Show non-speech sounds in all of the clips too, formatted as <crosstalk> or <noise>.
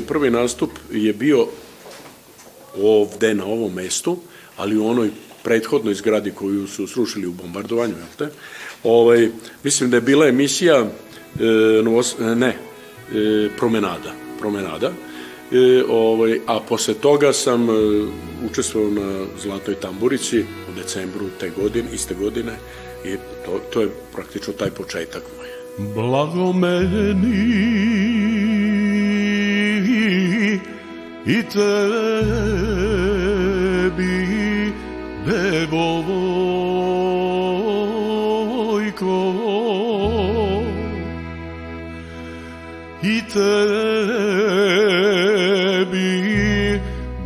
Prvi, nastup je bio ovde na ovom mestu, ali u onoj prethodnoj zgradi koju su srušili u bombardovanju, jel te? Ovaj, mislim da je bila emisija e, novos, ne, e, promenada, promenada. E, ovaj, a posle toga sam e, učestvovao na Zlatoj tamburici u decembru te godine, iste godine i to, to je praktično taj početak moj. Blago meni i tebi devojko. I tebi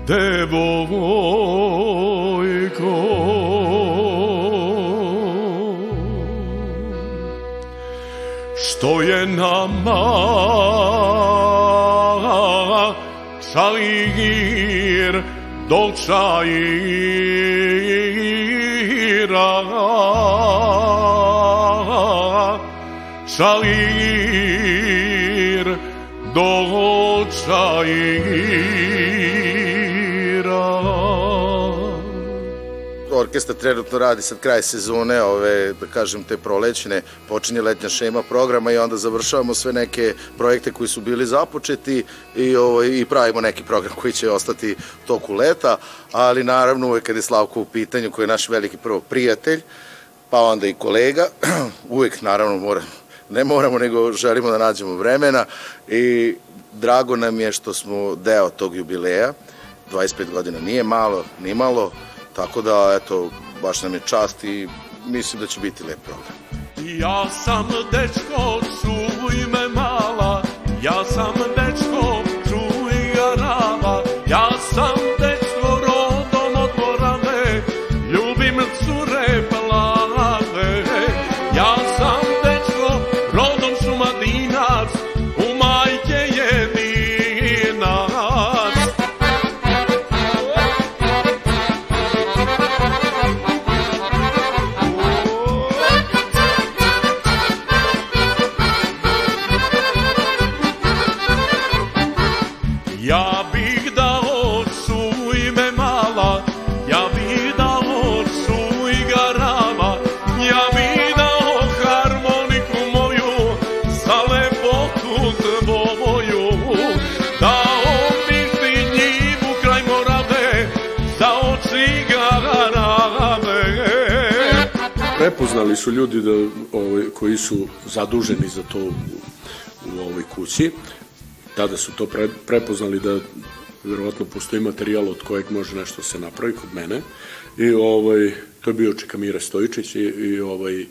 devojko. Što je nama Dolçair, dolçair, çair, dolçair, dolçair. Orkestar trenutno radi sad kraj sezone, ove, da kažem, te prolećne, počinje letnja šema programa i onda završavamo sve neke projekte koji su bili započeti i, ovo, i pravimo neki program koji će ostati toku leta, ali naravno uvek kad je Slavko u pitanju, koji je naš veliki prvo prijatelj, pa onda i kolega, <clears throat> uvek naravno mora, ne moramo, nego želimo da nađemo vremena i drago nam je što smo deo tog jubileja, 25 godina nije malo, ni malo, Tako da, eto, baš nam je čast i mislim da će biti lep program. Ja sam dečko, čuj me mala, ja sam dečko, Prepoznali su ljudi da, ovaj, koji su zaduženi za to u, u ovoj kući, tada su to pre, prepoznali da verovatno postoji materijal od kojeg može nešto se napravi kod mene i ovaj to je bio Čekamira Stojičić i, i ovaj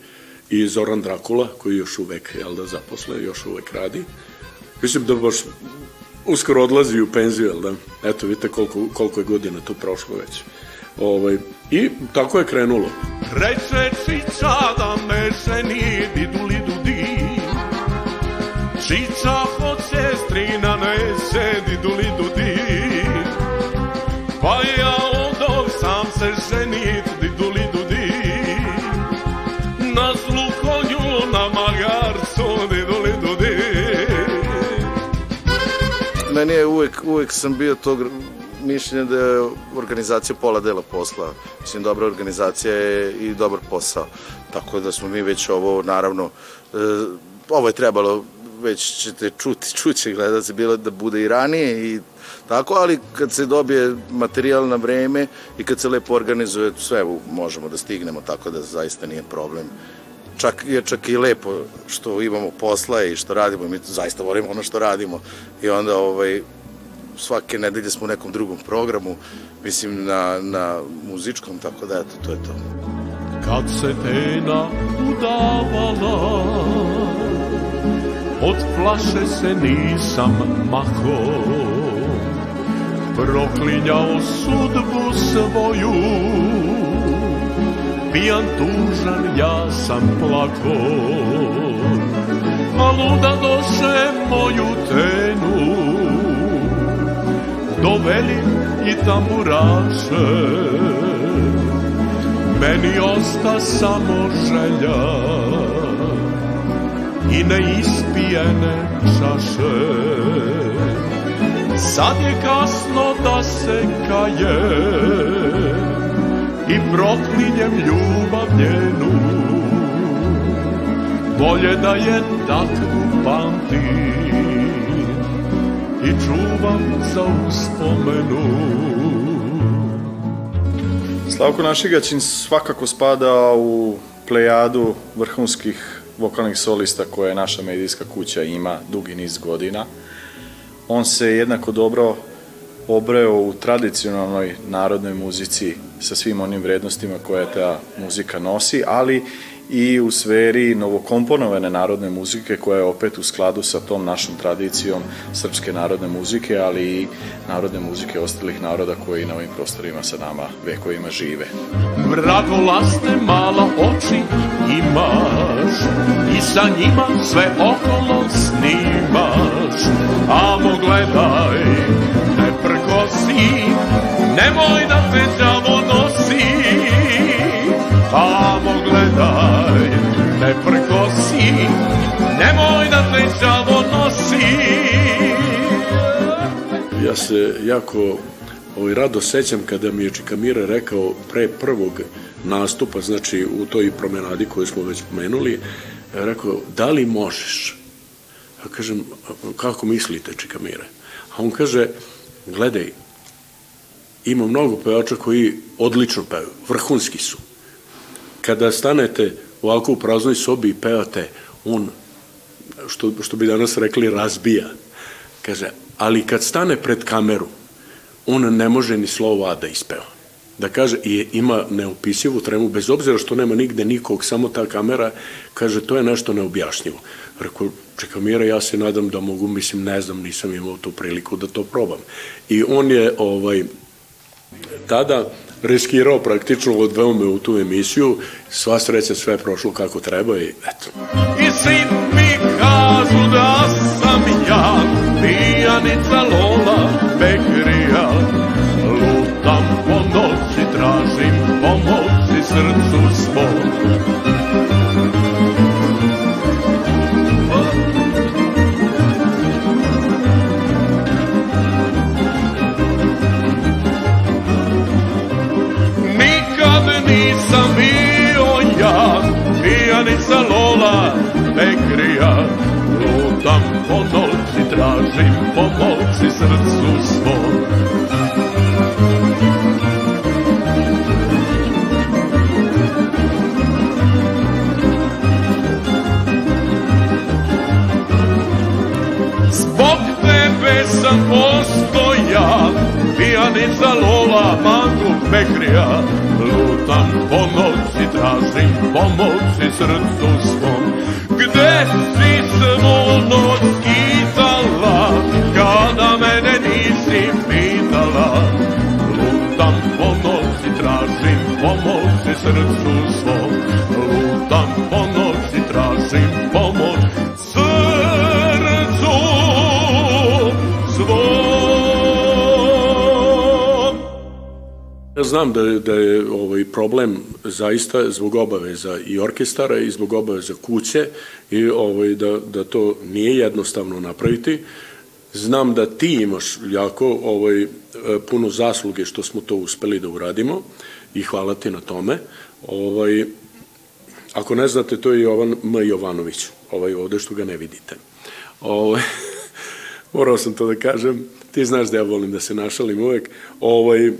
i Zoran Drakula koji još uvek jel da zaposle, još uvek radi. Mislim da baš uskoro odlazi u penziju, jel da? Eto, vidite koliko, koliko je godina tu prošlo već. Ovaj, I tako je krenulo. Reče Čiča da me ženi diduli dudi Čiča hoće strina neće diduli dudi Pa ja odog sam se ženit diduli dudi Na zlu konju na magarcu diduli dudi Meni je uvek, uvek sam bio tog mišljenja da je organizacija pola dela posla. Mislim, dobra organizacija je i dobar posao. Tako da smo mi već ovo, naravno, e, ovo je trebalo, već ćete čuti, <laughs> čuće gledati, bilo da bude i ranije i tako, ali kad se dobije materijal na vreme i kad se lepo organizuje, sve možemo da stignemo, tako da zaista nije problem čak je čak i lepo što imamo posla i što radimo, mi zaista volimo ono što radimo i onda ovaj svake nedelje smo u nekom drugom programu, mislim na, na muzičkom, tako da eto, to je to. Kad se tena udavala Od flaše se nisam mako Proklinjao sudbu svoju Pijan tužan ja sam plako A luda doše moju tenu Doveli i tamburaše Meni osta samo želja I neispijene čaše. Sad je kasno da se kaje I proklinjem ljubav njenu. Bolje da je takvu pamtim I čuvam za uspomenu Slavko Našigaćin svakako spada u plejadu vrhunskih vokalnih solista koje naša medijska kuća ima dugi niz godina. On se jednako dobro obreo u tradicionalnoj narodnoj muzici sa svim onim vrednostima koje ta muzika nosi, ali i u sferi novokomponovane narodne muzike koja je opet u skladu sa tom našom tradicijom srpske narodne muzike, ali i narodne muzike ostalih naroda koji na ovim prostorima sa nama vekovima žive. Vratolasne mala oči imaš i sa njima sve okolo snimaš, amo gledaj, ne prkosi, nemoj da te đavo nosi, gledaj, prkosi, nemoj da te đavo nosi. Ja se jako ovaj, rado sećam kada mi je Čikamira rekao pre prvog nastupa, znači u toj promenadi koju smo već pomenuli, rekao, da li možeš? Ja kažem, kako mislite Čikamire? A on kaže, gledaj, ima mnogo pevača koji odlično pevaju, vrhunski su. Kada stanete ovako u praznoj sobi i pevate, on, što, što bi danas rekli, razbija. Kaže, ali kad stane pred kameru, on ne može ni slovo A da ispeva. Da kaže, i ima neopisivu tremu, bez obzira što nema nigde nikog, samo ta kamera, kaže, to je nešto neobjašnjivo. Rekao, čekaj Mira, ja se nadam da mogu, mislim, ne znam, nisam imao tu priliku da to probam. I on je, ovaj, tada riskirao praktično odveo me u tu emisiju, sva sreća sve prošlo kako treba i eto. I svi mi kažu da sam ja pijanica Lola Bekrija postoja, pijanica Lola, mangu Bekrija. Lutam po noći, tražim pomoći srcu svom. Gde si svo noć skitala, kada mene nisi pitala? Lutam po noći, tražim pomoći srcu svom. Znam da, je- da je ovaj problem zaista zbog obaveza i orkestara i zbog obaveza kuće i ovaj, da, da to nije jednostavno napraviti. Znam da ti imaš jako ovaj, puno zasluge što smo to uspeli da uradimo i hvala ti na tome. Ovaj, ako ne znate, to je Jovan M. Jovanović, ovaj ovde što ga ne vidite. Ovaj, <laughs> morao sam to da kažem, ti znaš da ja volim da se našalim uvek. Ovaj,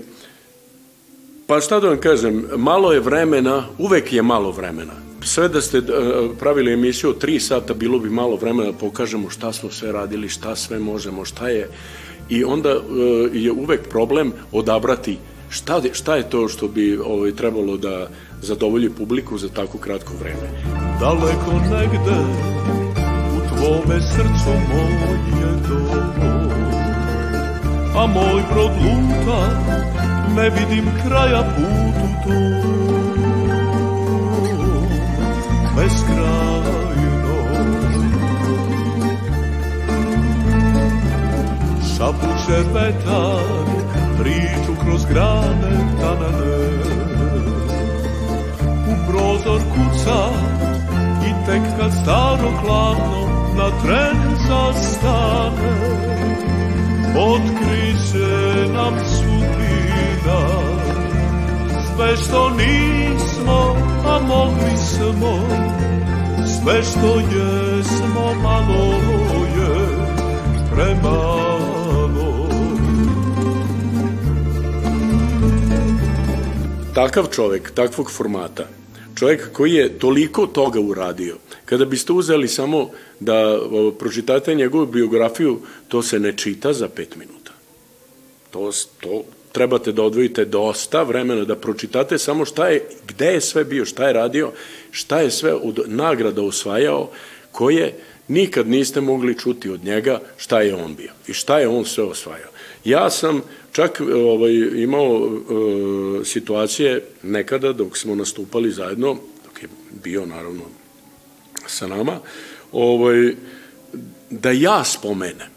Pa šta da vam kažem, malo je vremena, uvek je malo vremena. Sve da ste uh, pravili emisiju od tri sata, bilo bi malo vremena da pokažemo šta smo sve radili, šta sve možemo, šta je. I onda uh, je uvek problem odabrati šta, šta je to što bi ovaj, trebalo da zadovolji publiku za tako kratko vreme. Daleko negde u tvome srcu moje dobro A moj brod luta, ne vidim kraja putu tom. Beskrajno Šapuće vetar, priču kroz grane tanane u prozor kuca i tek kad staro hladno na tren zastane. Otkri Sve što nismo, a mogli smo Sve što jesmo, malo je premalo Takav čovek, takvog formata, čovjek koji je toliko toga uradio, kada biste uzeli samo da pročitate njegovu biografiju, to se ne čita za pet minuta. To, to trebate da odvojite dosta vremena da pročitate samo šta je, gde je sve bio, šta je radio, šta je sve od nagrada osvajao, koje nikad niste mogli čuti od njega šta je on bio i šta je on sve osvajao. Ja sam čak ovaj, imao e, situacije nekada dok smo nastupali zajedno, dok je bio naravno sa nama, ovaj, da ja spomenem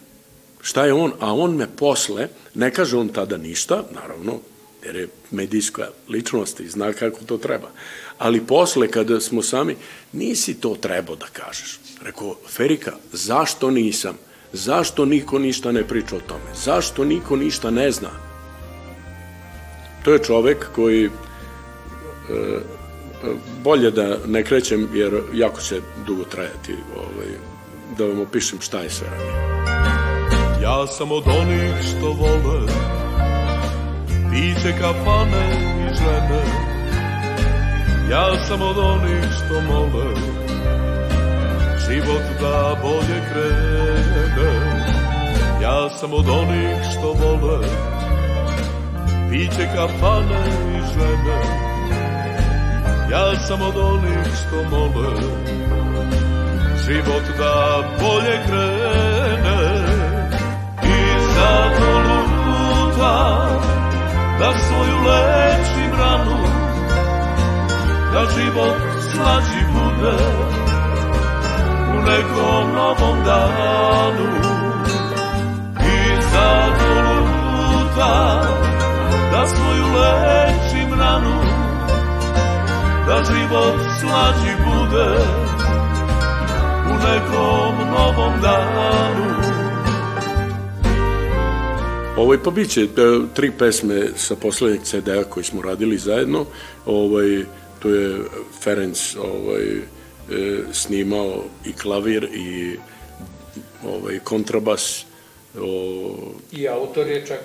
šta je on, a on me posle, ne kaže on tada ništa, naravno, jer je medijska ličnost i zna kako to treba, ali posle kada smo sami, nisi to trebao da kažeš. Rekao, Ferika, zašto nisam? Zašto niko ništa ne priča o tome? Zašto niko ništa ne zna? To je čovek koji e, bolje da ne krećem jer jako će dugo trajati ovaj, da vam opišem šta je sve radio. Ja sam od onih što vole. Piće kafane i žene. Ja sam od onih što mole. Život da bolje krene. Ja sam od onih što vole. Piće kafane i žene. Ja sam od onih što mole. Život da bolje krene zato lutam da svoju lečim ranu da život slađi bude u nekom novom danu. I zato lutam da svoju lečim ranu da život slađi bude u nekom novom danu Ovaj, pa bit će e, tri pesme sa poslednjeg CD-a koji smo radili zajedno. Ovaj, to je Ferenc ovaj, e, snimao i klavir i ovaj, kontrabas. O, I autor je čak.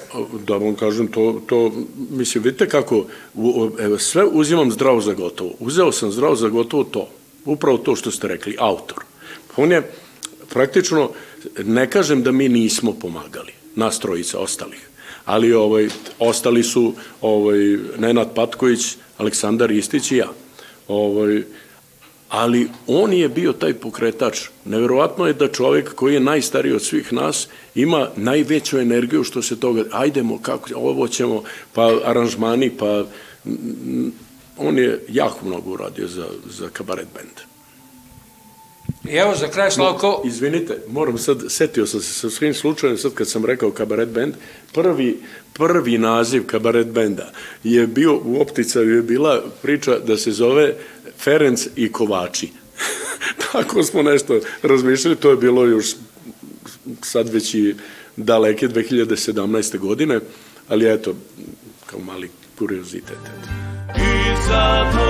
Da vam kažem, to, to mislim, vidite kako, evo, sve uzimam zdravo za gotovo. Uzeo sam zdravo za gotovo to. Upravo to što ste rekli, autor. On je praktično, ne kažem da mi nismo pomagali nas trojica ostalih. Ali ovaj, ostali su ovaj, Nenad Patković, Aleksandar Istić i ja. Ovaj, ali on je bio taj pokretač. Neverovatno je da čovek koji je najstariji od svih nas ima najveću energiju što se toga, ajdemo, kako, ovo ćemo, pa aranžmani, pa on je jako mnogo uradio za, za kabaret band. I evo za kraj Slavko... No, izvinite, moram sad, setio sam se sa svim slučajem, sad kad sam rekao kabaret band, prvi, prvi naziv kabaret benda je bio, u opticaju je bila priča da se zove Ferenc i Kovači. <laughs> Tako smo nešto razmišljali, to je bilo još sad već i daleke 2017. godine, ali eto, kao mali kuriozitet. I zato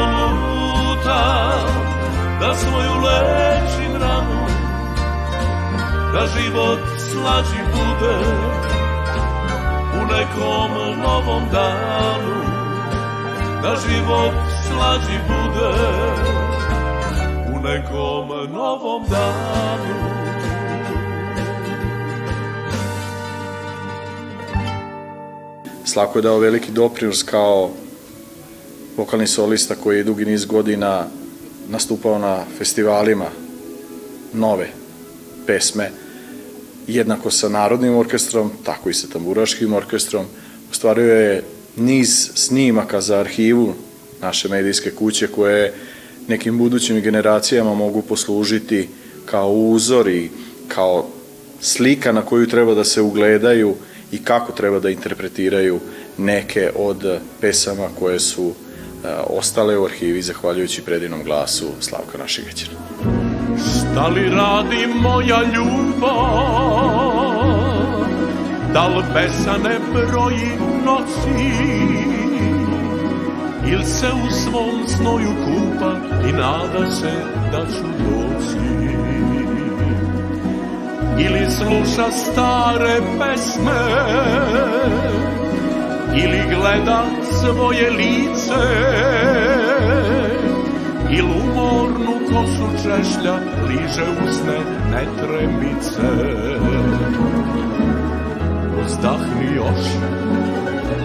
lutam da svoju lečim ranu, da život slađi bude u nekom novom danu, da život slađi bude u nekom novom danu. Slako je dao veliki doprinos kao vokalni solista koji je dugi niz godina nastupao na festivalima nove pesme, jednako sa Narodnim orkestrom, tako i sa Tamburaškim orkestrom. Ostvario je niz snimaka za arhivu naše medijske kuće koje nekim budućim generacijama mogu poslužiti kao uzor i kao slika na koju treba da se ugledaju i kako treba da interpretiraju neke od pesama koje su E, ostale u arhivi zahvaljujući predinom glasu Slavka Našigaćina. Šta li radi moja ljubav? Da li besane broji noći? Il se u svom znoju kupa i nada se da ću doći Ili sluša stare pesme Ili gleda svoje lice Il umornu kosu češlja Liže usne netremice. Uzdahni još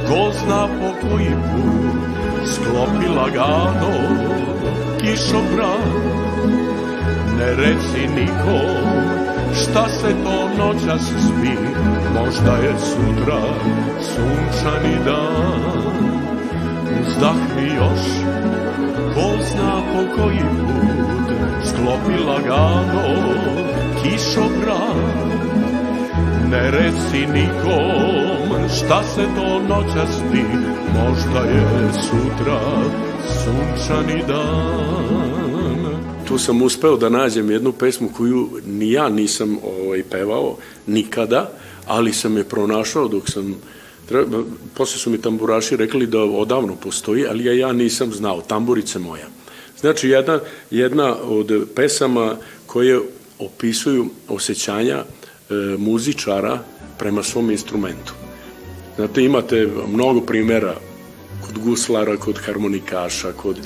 Ko zna po koji put sklopi lagano kišobran. Ne reci nikom šta se to noćas spi Možda je sutra sunčani dan. Uzdahni još Ko zna po koji put sklopi lagano kišobran Ne reci nikom šta se to noća spi Možda je sutra sunčani dan Tu sam uspeo da nađem jednu pesmu koju ni ja nisam ovaj, pevao nikada, ali sam je pronašao dok sam treba, posle su mi tamburaši rekli da odavno postoji, ali ja, ja nisam znao, tamburice moja. Znači, jedna, jedna od pesama koje opisuju osjećanja e, muzičara prema svom instrumentu. Znate, imate mnogo primera kod guslara, kod harmonikaša, kod,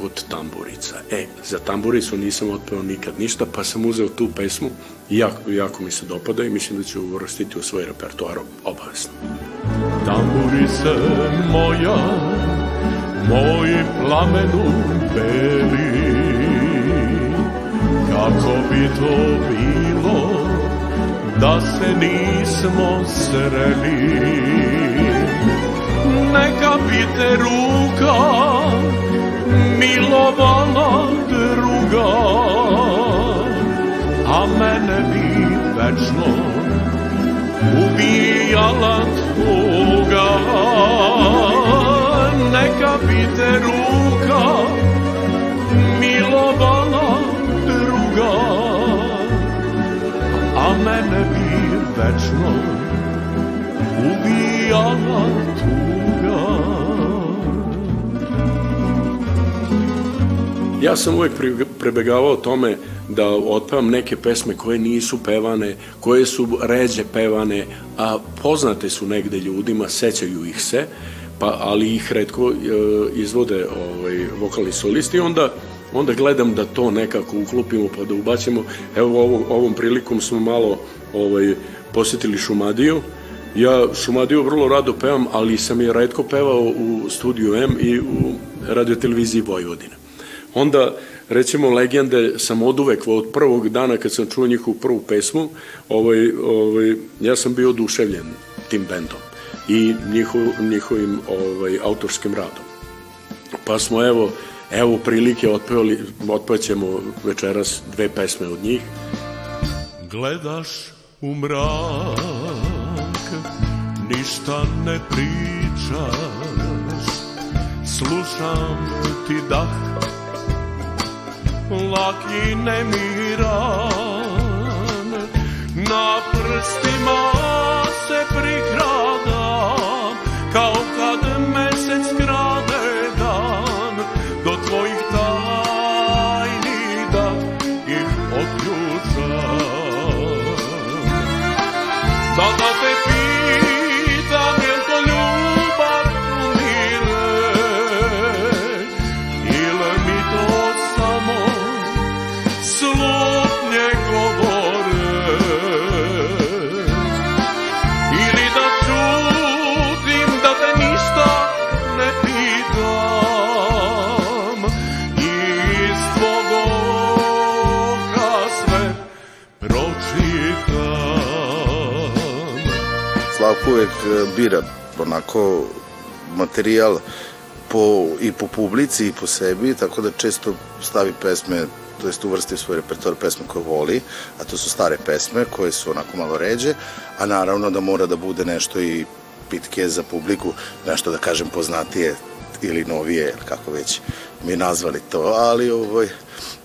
kod tamburica. E, za tamburicu nisam otpeo nikad ništa, pa sam uzeo tu pesmu i jako, jako mi se dopada i mislim da ću uvrstiti u svoj repertoar obavezno. Tamburice moja, moj plamenu beli, kako bi to bilo da se nismo sreli. Neka bi te ruka milovala druga, a mene bi večno ubijala tuga. Neka bi te ruka milovala druga, a mene bi večno ubijala tuga. Ja sam uvek prebegavao tome da otpevam neke pesme koje nisu pevane, koje su ređe pevane, a poznate su negde ljudima, sećaju ih se, pa, ali ih redko e, izvode ovaj, vokalni solisti onda onda gledam da to nekako uklopimo pa da ubacimo. Evo ovom, ovom prilikom smo malo ovaj, posetili Šumadiju. Ja Šumadiju vrlo rado pevam, ali sam je redko pevao u studiju M i u radioteleviziji Vojvodine. Onda, recimo, legende sam od uvek, od prvog dana kad sam čuo njihovu prvu pesmu, ovaj, ovaj, ja sam bio oduševljen tim bendom i njihov, njihovim ovaj, autorskim radom. Pa smo, evo, evo prilike otpevali, otpevaćemo večeras dve pesme od njih. Gledaš u mrak, ništa ne pričaš, slušam ti dah, lakine miran na prstima se prikradam kao uvek e, bira onako materijal po, i po publici i po sebi, tako da često stavi pesme to jest uvrsti u svoj repertoar pesme koje voli, a to su stare pesme koje su onako malo ređe, a naravno da mora da bude nešto i pitke za publiku, nešto da kažem poznatije ili novije, kako već mi nazvali to, ali ovaj,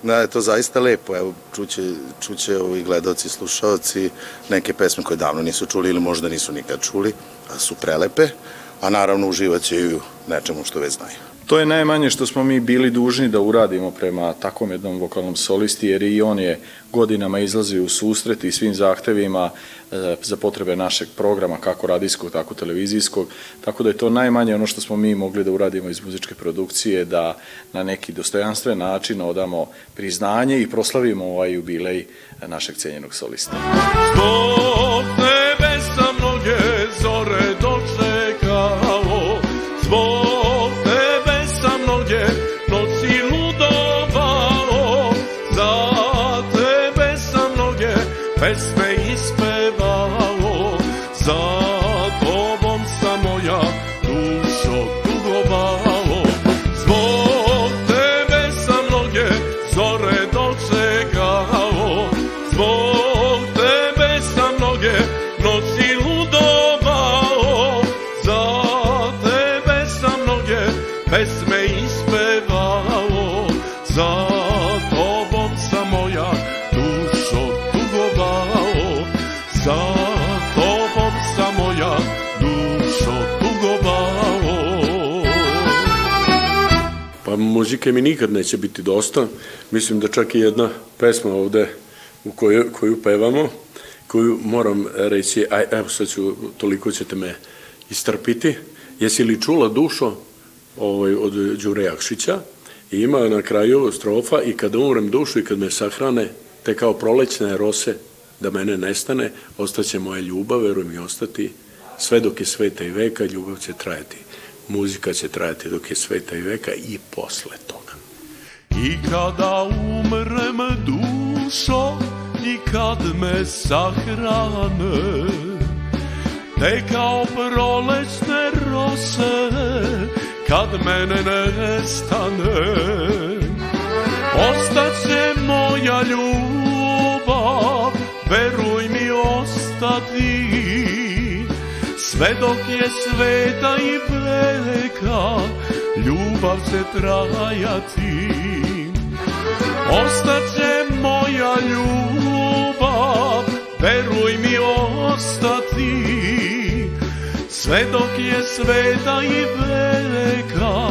da je to zaista lepo, evo čuće, čuće ovi gledalci, slušalci neke pesme koje davno nisu čuli ili možda nisu nikad čuli, a su prelepe, a naravno uživaće i u nečemu što već znaju. To je najmanje što smo mi bili dužni da uradimo prema takvom jednom vokalnom solisti, jer i on je godinama izlazio u susret i svim zahtevima e, za potrebe našeg programa, kako radijskog, tako televizijskog, tako da je to najmanje ono što smo mi mogli da uradimo iz muzičke produkcije, da na neki dostojanstven način odamo priznanje i proslavimo ovaj jubilej našeg cenjenog solista. Zbog muzike mi nikad neće biti dosta. Mislim da čak i jedna pesma ovde u koju, koju pevamo, koju moram reći, aj, evo sad ću, toliko ćete me istrpiti. Jesi li čula dušo ovaj, od Đure Jakšića? I ima na kraju strofa i kada umrem dušu i kad me sahrane, te kao prolećne rose da mene nestane, ostaće moja ljubav, veruj mi ostati, sve dok je sveta i veka, ljubav će trajati. Muzika će trajati dok je sveta i veka i posle toga. I kada umrem dušo i kad me sahrane Te kao prolećne rose kad mene nestane Ostaće moja ljubav, veruj mi ostati Sve dok je sveta i veka, ljubav će trajati. Ostaće moja ljubav, veruj mi ostati. Sve dok je sveta i veka,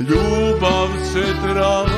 ljubav će trajati.